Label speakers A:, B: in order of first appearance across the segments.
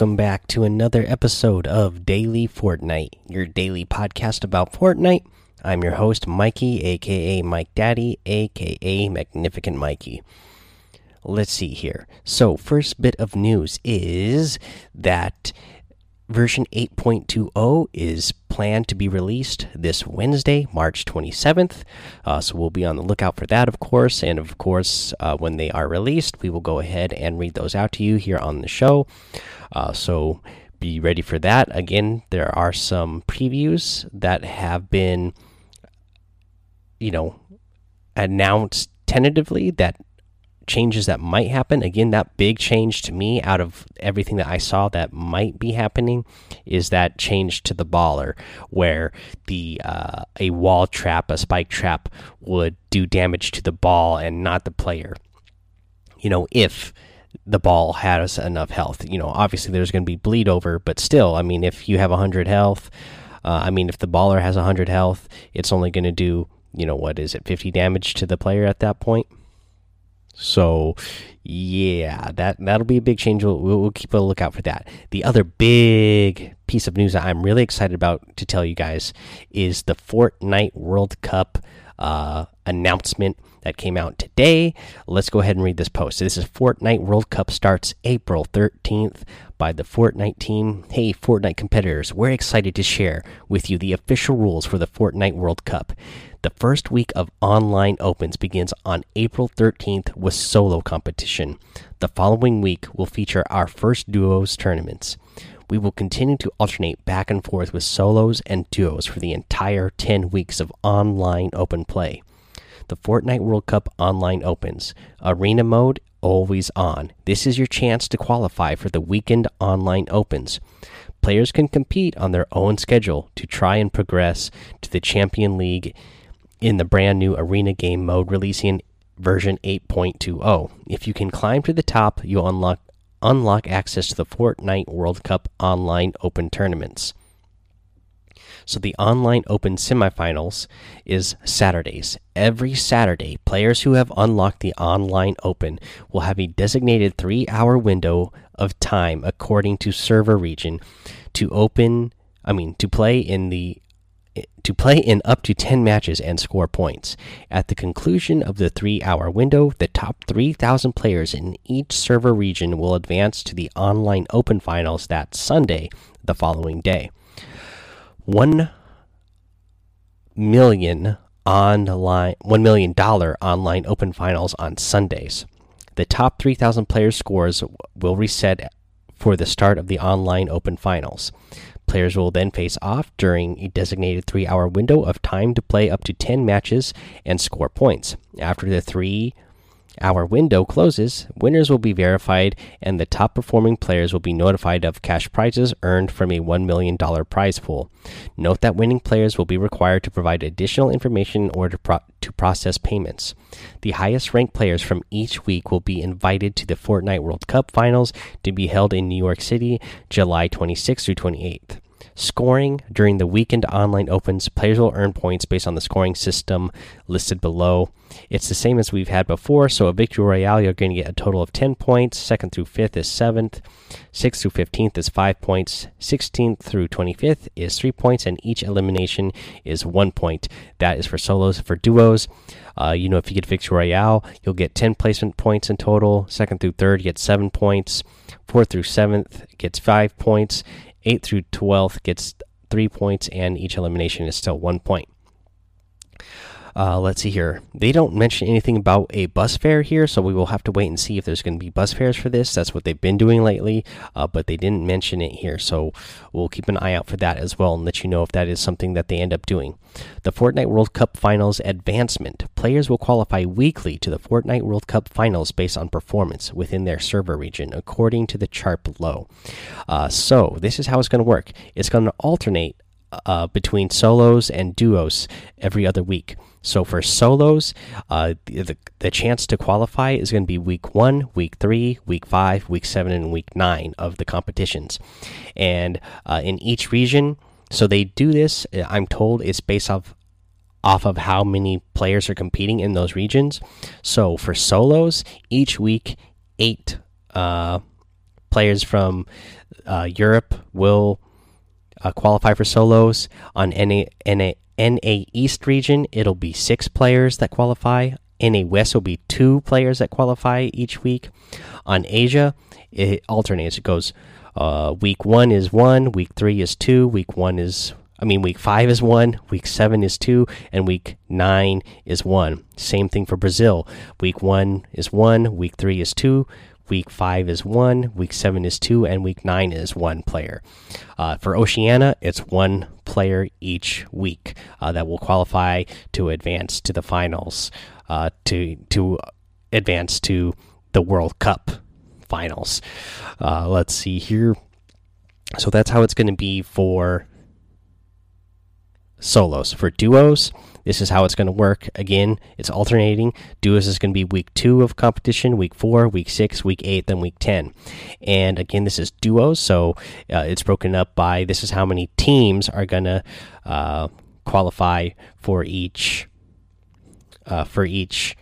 A: Welcome back to another episode of Daily Fortnite, your daily podcast about Fortnite. I'm your host, Mikey, aka Mike Daddy, aka Magnificent Mikey. Let's see here. So, first bit of news is that version 8.20 is planned to be released this Wednesday, March 27th. Uh, so we'll be on the lookout for that, of course. And of course, uh, when they are released, we will go ahead and read those out to you here on the show. Uh, so be ready for that. Again, there are some previews that have been, you know, announced tentatively that changes that might happen. Again, that big change to me out of everything that I saw that might be happening is that change to the baller, where the uh, a wall trap, a spike trap, would do damage to the ball and not the player. You know, if the ball has enough health. You know, obviously there's going to be bleed over, but still, I mean, if you have 100 health, uh, I mean, if the baller has 100 health, it's only going to do, you know, what is it, 50 damage to the player at that point? So, yeah, that that'll be a big change. We'll, we'll keep a lookout for that. The other big piece of news that I'm really excited about to tell you guys is the Fortnite World Cup uh, announcement that came out today. Let's go ahead and read this post. This is Fortnite World Cup starts April 13th by the Fortnite team. Hey, Fortnite competitors, we're excited to share with you the official rules for the Fortnite World Cup. The first week of online opens begins on April 13th with solo competition. The following week will feature our first duos tournaments. We will continue to alternate back and forth with solos and duos for the entire 10 weeks of online open play. The Fortnite World Cup online opens. Arena mode always on. This is your chance to qualify for the weekend online opens. Players can compete on their own schedule to try and progress to the Champion League in the brand new arena game mode releasing version 8.20. If you can climb to the top, you'll unlock unlock access to the Fortnite World Cup online open tournaments. So the online open semifinals is Saturdays. Every Saturday, players who have unlocked the online open will have a designated 3-hour window of time according to server region to open I mean to play in the to play in up to 10 matches and score points. At the conclusion of the three hour window, the top 3,000 players in each server region will advance to the online open finals that Sunday, the following day. 1 million online 1 million dollar online open finals on Sundays. The top 3000 players scores will reset for the start of the online open finals. Players will then face off during a designated three hour window of time to play up to 10 matches and score points. After the three hour window closes, winners will be verified and the top performing players will be notified of cash prizes earned from a $1 million prize pool. Note that winning players will be required to provide additional information in order to, pro to process payments. The highest ranked players from each week will be invited to the Fortnite World Cup finals to be held in New York City July 26th through 28th. Scoring during the weekend online opens, players will earn points based on the scoring system listed below. It's the same as we've had before, so a victory royale, you're going to get a total of 10 points. Second through fifth is seventh. Sixth through 15th is five points. 16th through 25th is three points, and each elimination is one point. That is for solos. For duos, uh, you know, if you get victory royale, you'll get 10 placement points in total. Second through third, you get seven points. Fourth through seventh gets five points 8th through 12th gets three points, and each elimination is still one point. Uh, let's see here. They don't mention anything about a bus fare here, so we will have to wait and see if there's going to be bus fares for this. That's what they've been doing lately, uh, but they didn't mention it here, so we'll keep an eye out for that as well and let you know if that is something that they end up doing. The Fortnite World Cup Finals Advancement. Players will qualify weekly to the Fortnite World Cup Finals based on performance within their server region, according to the chart below. Uh, so, this is how it's going to work it's going to alternate uh, between solos and duos every other week. So for solos, uh, the, the chance to qualify is going to be week one, week three, week five, week seven, and week nine of the competitions. And uh, in each region, so they do this. Uh, I'm told it's based off off of how many players are competing in those regions. So for solos, each week, eight uh, players from uh, Europe will uh, qualify for solos. On NA, NA, NA East region, it'll be six players that qualify. NA West will be two players that qualify each week. On Asia, it alternates. It goes uh, week one is one, week three is two, week one is I mean, week five is one, week seven is two, and week nine is one. Same thing for Brazil. Week one is one, week three is two, week five is one, week seven is two, and week nine is one player. Uh, for Oceania, it's one player each week uh, that will qualify to advance to the finals, uh, to to advance to the World Cup finals. Uh, let's see here. So that's how it's going to be for solos. For duos, this is how it's going to work. Again, it's alternating. Duos is going to be week two of competition, week four, week six, week eight, then week 10. And again, this is duos, so uh, it's broken up by this is how many teams are going to uh, qualify for each. Uh, for each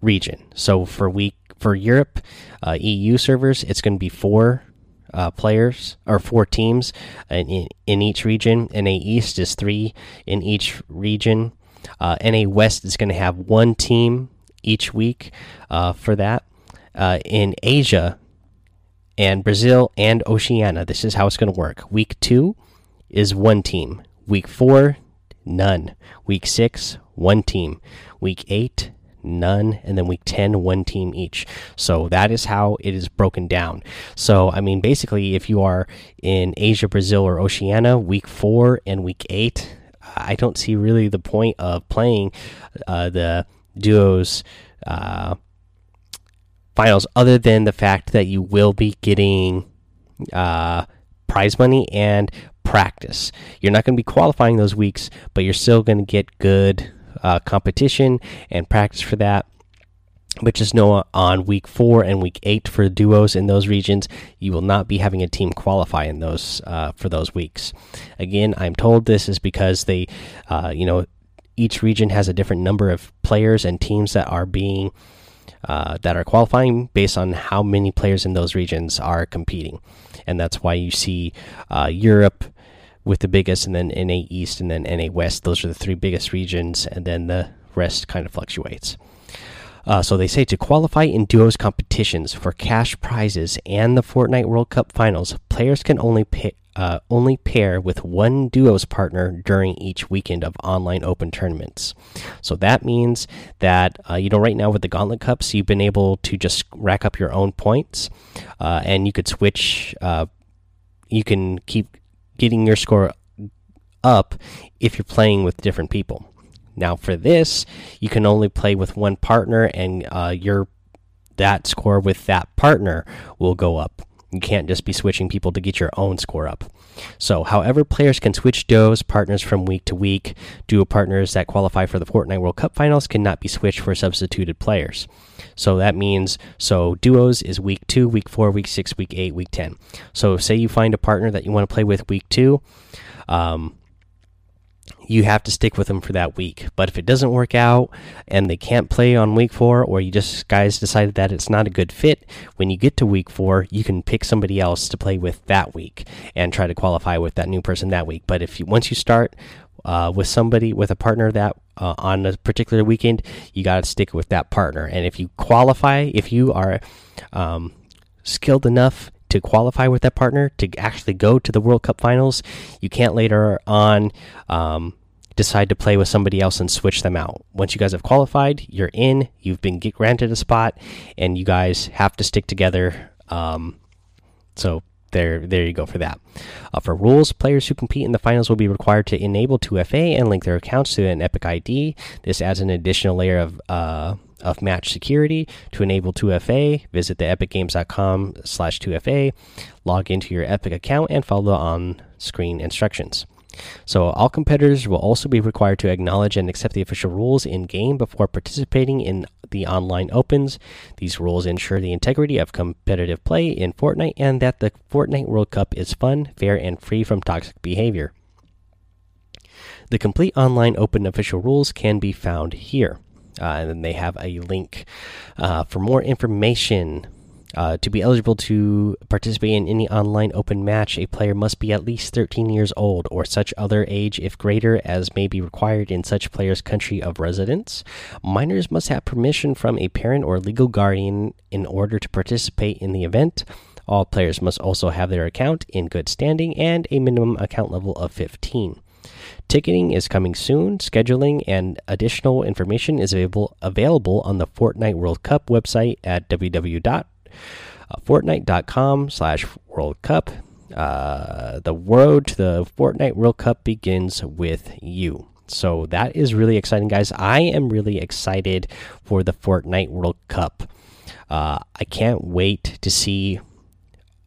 A: region. So for week for Europe, uh, EU servers, it's going to be four uh, players or four teams in, in each region. NA East is three in each region. Uh, NA West is going to have one team each week uh, for that. Uh, in Asia and Brazil and Oceania, this is how it's going to work. Week two is one team. Week four, none. Week six, one team. Week eight, none, and then week 10, one team each. So that is how it is broken down. So, I mean, basically, if you are in Asia, Brazil, or Oceania, week four and week eight, I don't see really the point of playing uh, the duos. Uh, finals other than the fact that you will be getting uh, prize money and practice. You're not going to be qualifying those weeks, but you're still going to get good uh, competition and practice for that. But just know on week four and week eight for duos in those regions, you will not be having a team qualify in those uh, for those weeks. Again, I'm told this is because they, uh, you know, each region has a different number of players and teams that are being uh, that are qualifying based on how many players in those regions are competing, and that's why you see uh, Europe with the biggest, and then NA East, and then NA West. Those are the three biggest regions, and then the rest kind of fluctuates. Uh, so they say to qualify in duos competitions for cash prizes and the Fortnite World Cup Finals, players can only pay, uh, only pair with one duos partner during each weekend of online open tournaments. So that means that uh, you know right now with the Gauntlet Cups, you've been able to just rack up your own points, uh, and you could switch. Uh, you can keep getting your score up if you're playing with different people. Now, for this, you can only play with one partner, and uh, your that score with that partner will go up. You can't just be switching people to get your own score up. So, however, players can switch duos partners from week to week. Duo partners that qualify for the Fortnite World Cup finals cannot be switched for substituted players. So that means so duos is week two, week four, week six, week eight, week ten. So say you find a partner that you want to play with week two. Um, you have to stick with them for that week. But if it doesn't work out and they can't play on week four, or you just guys decided that it's not a good fit, when you get to week four, you can pick somebody else to play with that week and try to qualify with that new person that week. But if you once you start uh, with somebody with a partner that uh, on a particular weekend, you got to stick with that partner. And if you qualify, if you are um, skilled enough to qualify with that partner to actually go to the World Cup finals, you can't later on um, decide to play with somebody else and switch them out. Once you guys have qualified, you're in, you've been granted a spot, and you guys have to stick together. Um, so there, there you go for that. Uh, for rules, players who compete in the finals will be required to enable 2FA and link their accounts to an Epic ID. This adds an additional layer of uh, of match security. To enable 2FA, visit the epicgames.com slash 2FA, log into your Epic account, and follow the on-screen instructions. So, all competitors will also be required to acknowledge and accept the official rules in game before participating in the online opens. These rules ensure the integrity of competitive play in Fortnite and that the Fortnite World Cup is fun, fair, and free from toxic behavior. The complete online open official rules can be found here. Uh, and then they have a link uh, for more information Uh, to be eligible to participate in any online open match, a player must be at least 13 years old or such other age, if greater, as may be required in such player's country of residence. Minors must have permission from a parent or legal guardian in order to participate in the event. All players must also have their account in good standing and a minimum account level of 15. Ticketing is coming soon. Scheduling and additional information is available available on the Fortnite World Cup website at www.fortnite.com slash World Cup. Uh, the road to the Fortnite World Cup begins with you. So that is really exciting, guys. I am really excited for the Fortnite World Cup. Uh, I can't wait to see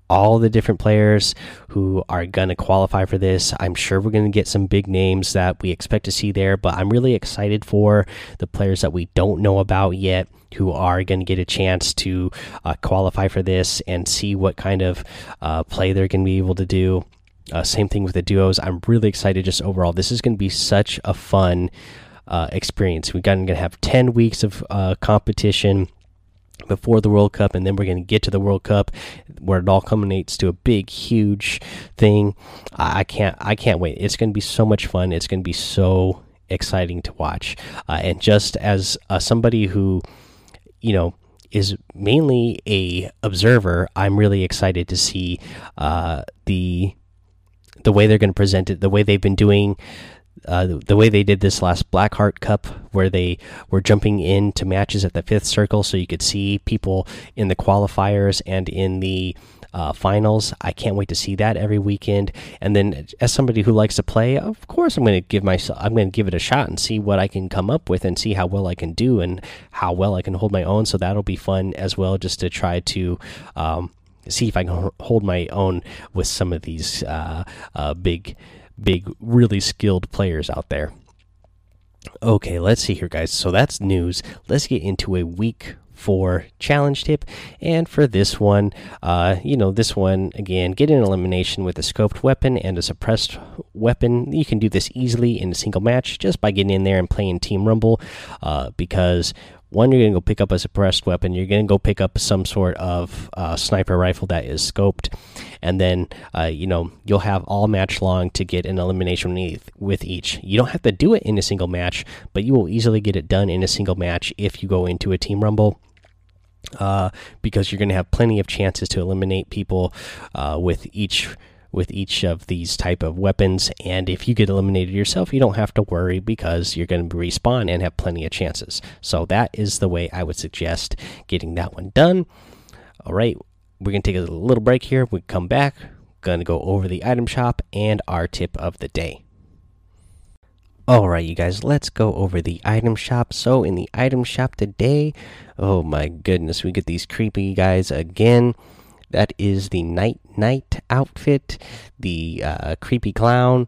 A: all the different players who are going to qualify for this. I'm sure we're going to get some big names that we expect to see there, but I'm really excited for the players that we don't know about yet who are going to get a chance to uh, qualify for this and see what kind of uh, play they're going to be able to do. Uh, same thing with the duos. I'm really excited just overall. This is going to be such a fun uh, experience. We're going to have 10 weeks of uh, competition before the World Cup, and then we're going to get to the World Cup, where it all culminates to a big, huge thing. I can't, I can't wait. It's going to be so much fun. It's going to be so exciting to watch. Uh, and just as uh, somebody who, you know, is mainly a observer, I'm really excited to see uh, the the way they're going to present it, the way they've been doing uh, the, way they did this last Blackheart Cup, where they were jumping into matches at the fifth circle, so you could see people in the qualifiers and in the uh, finals. I can't wait to see that every weekend. And then, as somebody who likes to play, of course, I'm going to give myself, I'm going to give it a shot and see what I can come up with and see how well I can do and how well I can hold my own. So that'll be fun as well, just to try to. Um, see if I can hold my own with some of these uh, uh, big big, really skilled players out there. Okay, let's see here, guys. So that's news. Let's get into a week four challenge tip. And for this one, uh, you know, this one again, get an elimination with a scoped weapon and a suppressed weapon. You can do this easily in a single match just by getting in there and playing Team Rumble, uh, because one, you're going to go pick up a suppressed weapon. You're going to go pick up some sort of uh, sniper rifle that is scoped, and then uh, you know you'll have all match long to get an elimination with each. You don't have to do it in a single match, but you will easily get it done in a single match if you go into a team rumble. Uh, because you're going to have plenty of chances to eliminate people uh, with each with each of these type of weapons and if you get eliminated yourself you don't have to worry because you're going to respawn and have plenty of chances. So that is the way i would suggest getting that one done. All right we're going to take a little break here. We come back going to go over the item shop and our tip of the day. All right you guys let's go over the item shop. So in the item shop today oh my goodness we get these creepy guys again that is the Nite Nite outfit, the uh, creepy clown.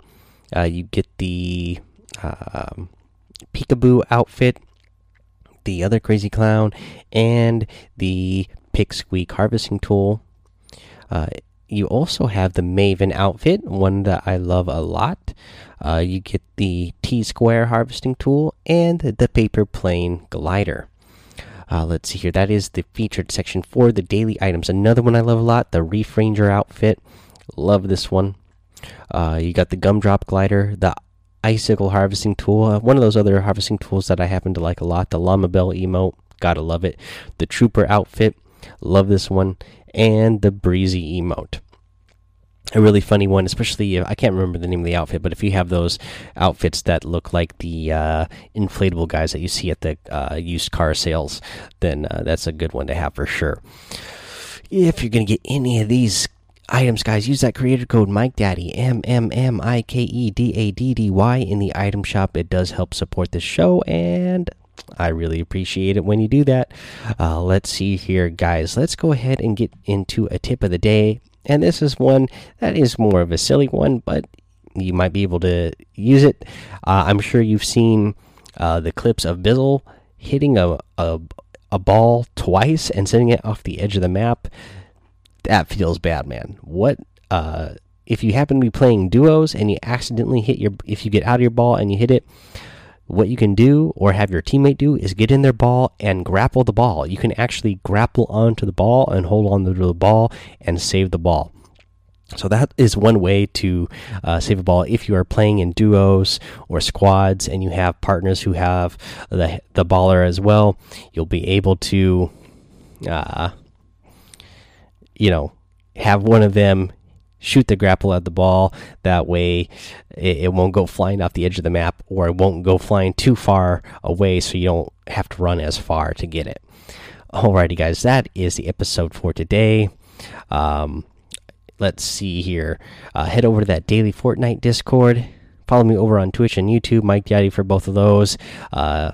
A: Uh, you get the um, peekaboo outfit, the other crazy clown, and the pick squeak harvesting tool. Uh, you also have the Maven outfit, one that I love a lot. Uh, you get the T square harvesting tool and the paper plane glider. Uh, let's see here. That is the featured section for the daily items. Another one I love a lot the Reef Ranger outfit. Love this one. Uh, you got the Gumdrop Glider, the Icicle Harvesting Tool. Uh, one of those other harvesting tools that I happen to like a lot. The Llama Bell emote. Gotta love it. The Trooper outfit. Love this one. And the Breezy emote a really funny one, especially I can't remember the name of the outfit, but if you have those outfits that look like the uh, inflatable guys that you see at the uh, used car sales, then uh, that's a good one to have for sure. If you're gonna get any of these items, guys, use that creator code Mike Daddy M M M I K E D A D D Y in the item shop. It does help support the show, and I really appreciate it when you do that. Uh, let's see here, guys. Let's go ahead and get into a tip of the day and this is one that is more of a silly one, but you might be able to use it. Uh, I'm sure you've seen uh, the clips of Bizzle hitting a, a, a ball twice and sending it off the edge of the map. That feels bad, man. What uh, if you happen to be playing duos and you accidentally hit your if you get out of your ball and you hit it what you can do or have your teammate do is get in their ball and grapple the ball. You can actually grapple onto the ball and hold on to the ball and save the ball. So that is one way to uh, save a ball. If you are playing in duos or squads and you have partners who have the the baller as well, you'll be able to, uh, you know, have one of them shoot the grapple at the ball. That way, it, it, won't go flying off the edge of the map, or it won't go flying too far away, so you don't have to run as far to get it. Alrighty, guys, that is the episode for today. Um, let's see here. Uh, head over to that daily Fortnite Discord. Follow me over on Twitch and YouTube, Mike Daddy for both of those. Uh,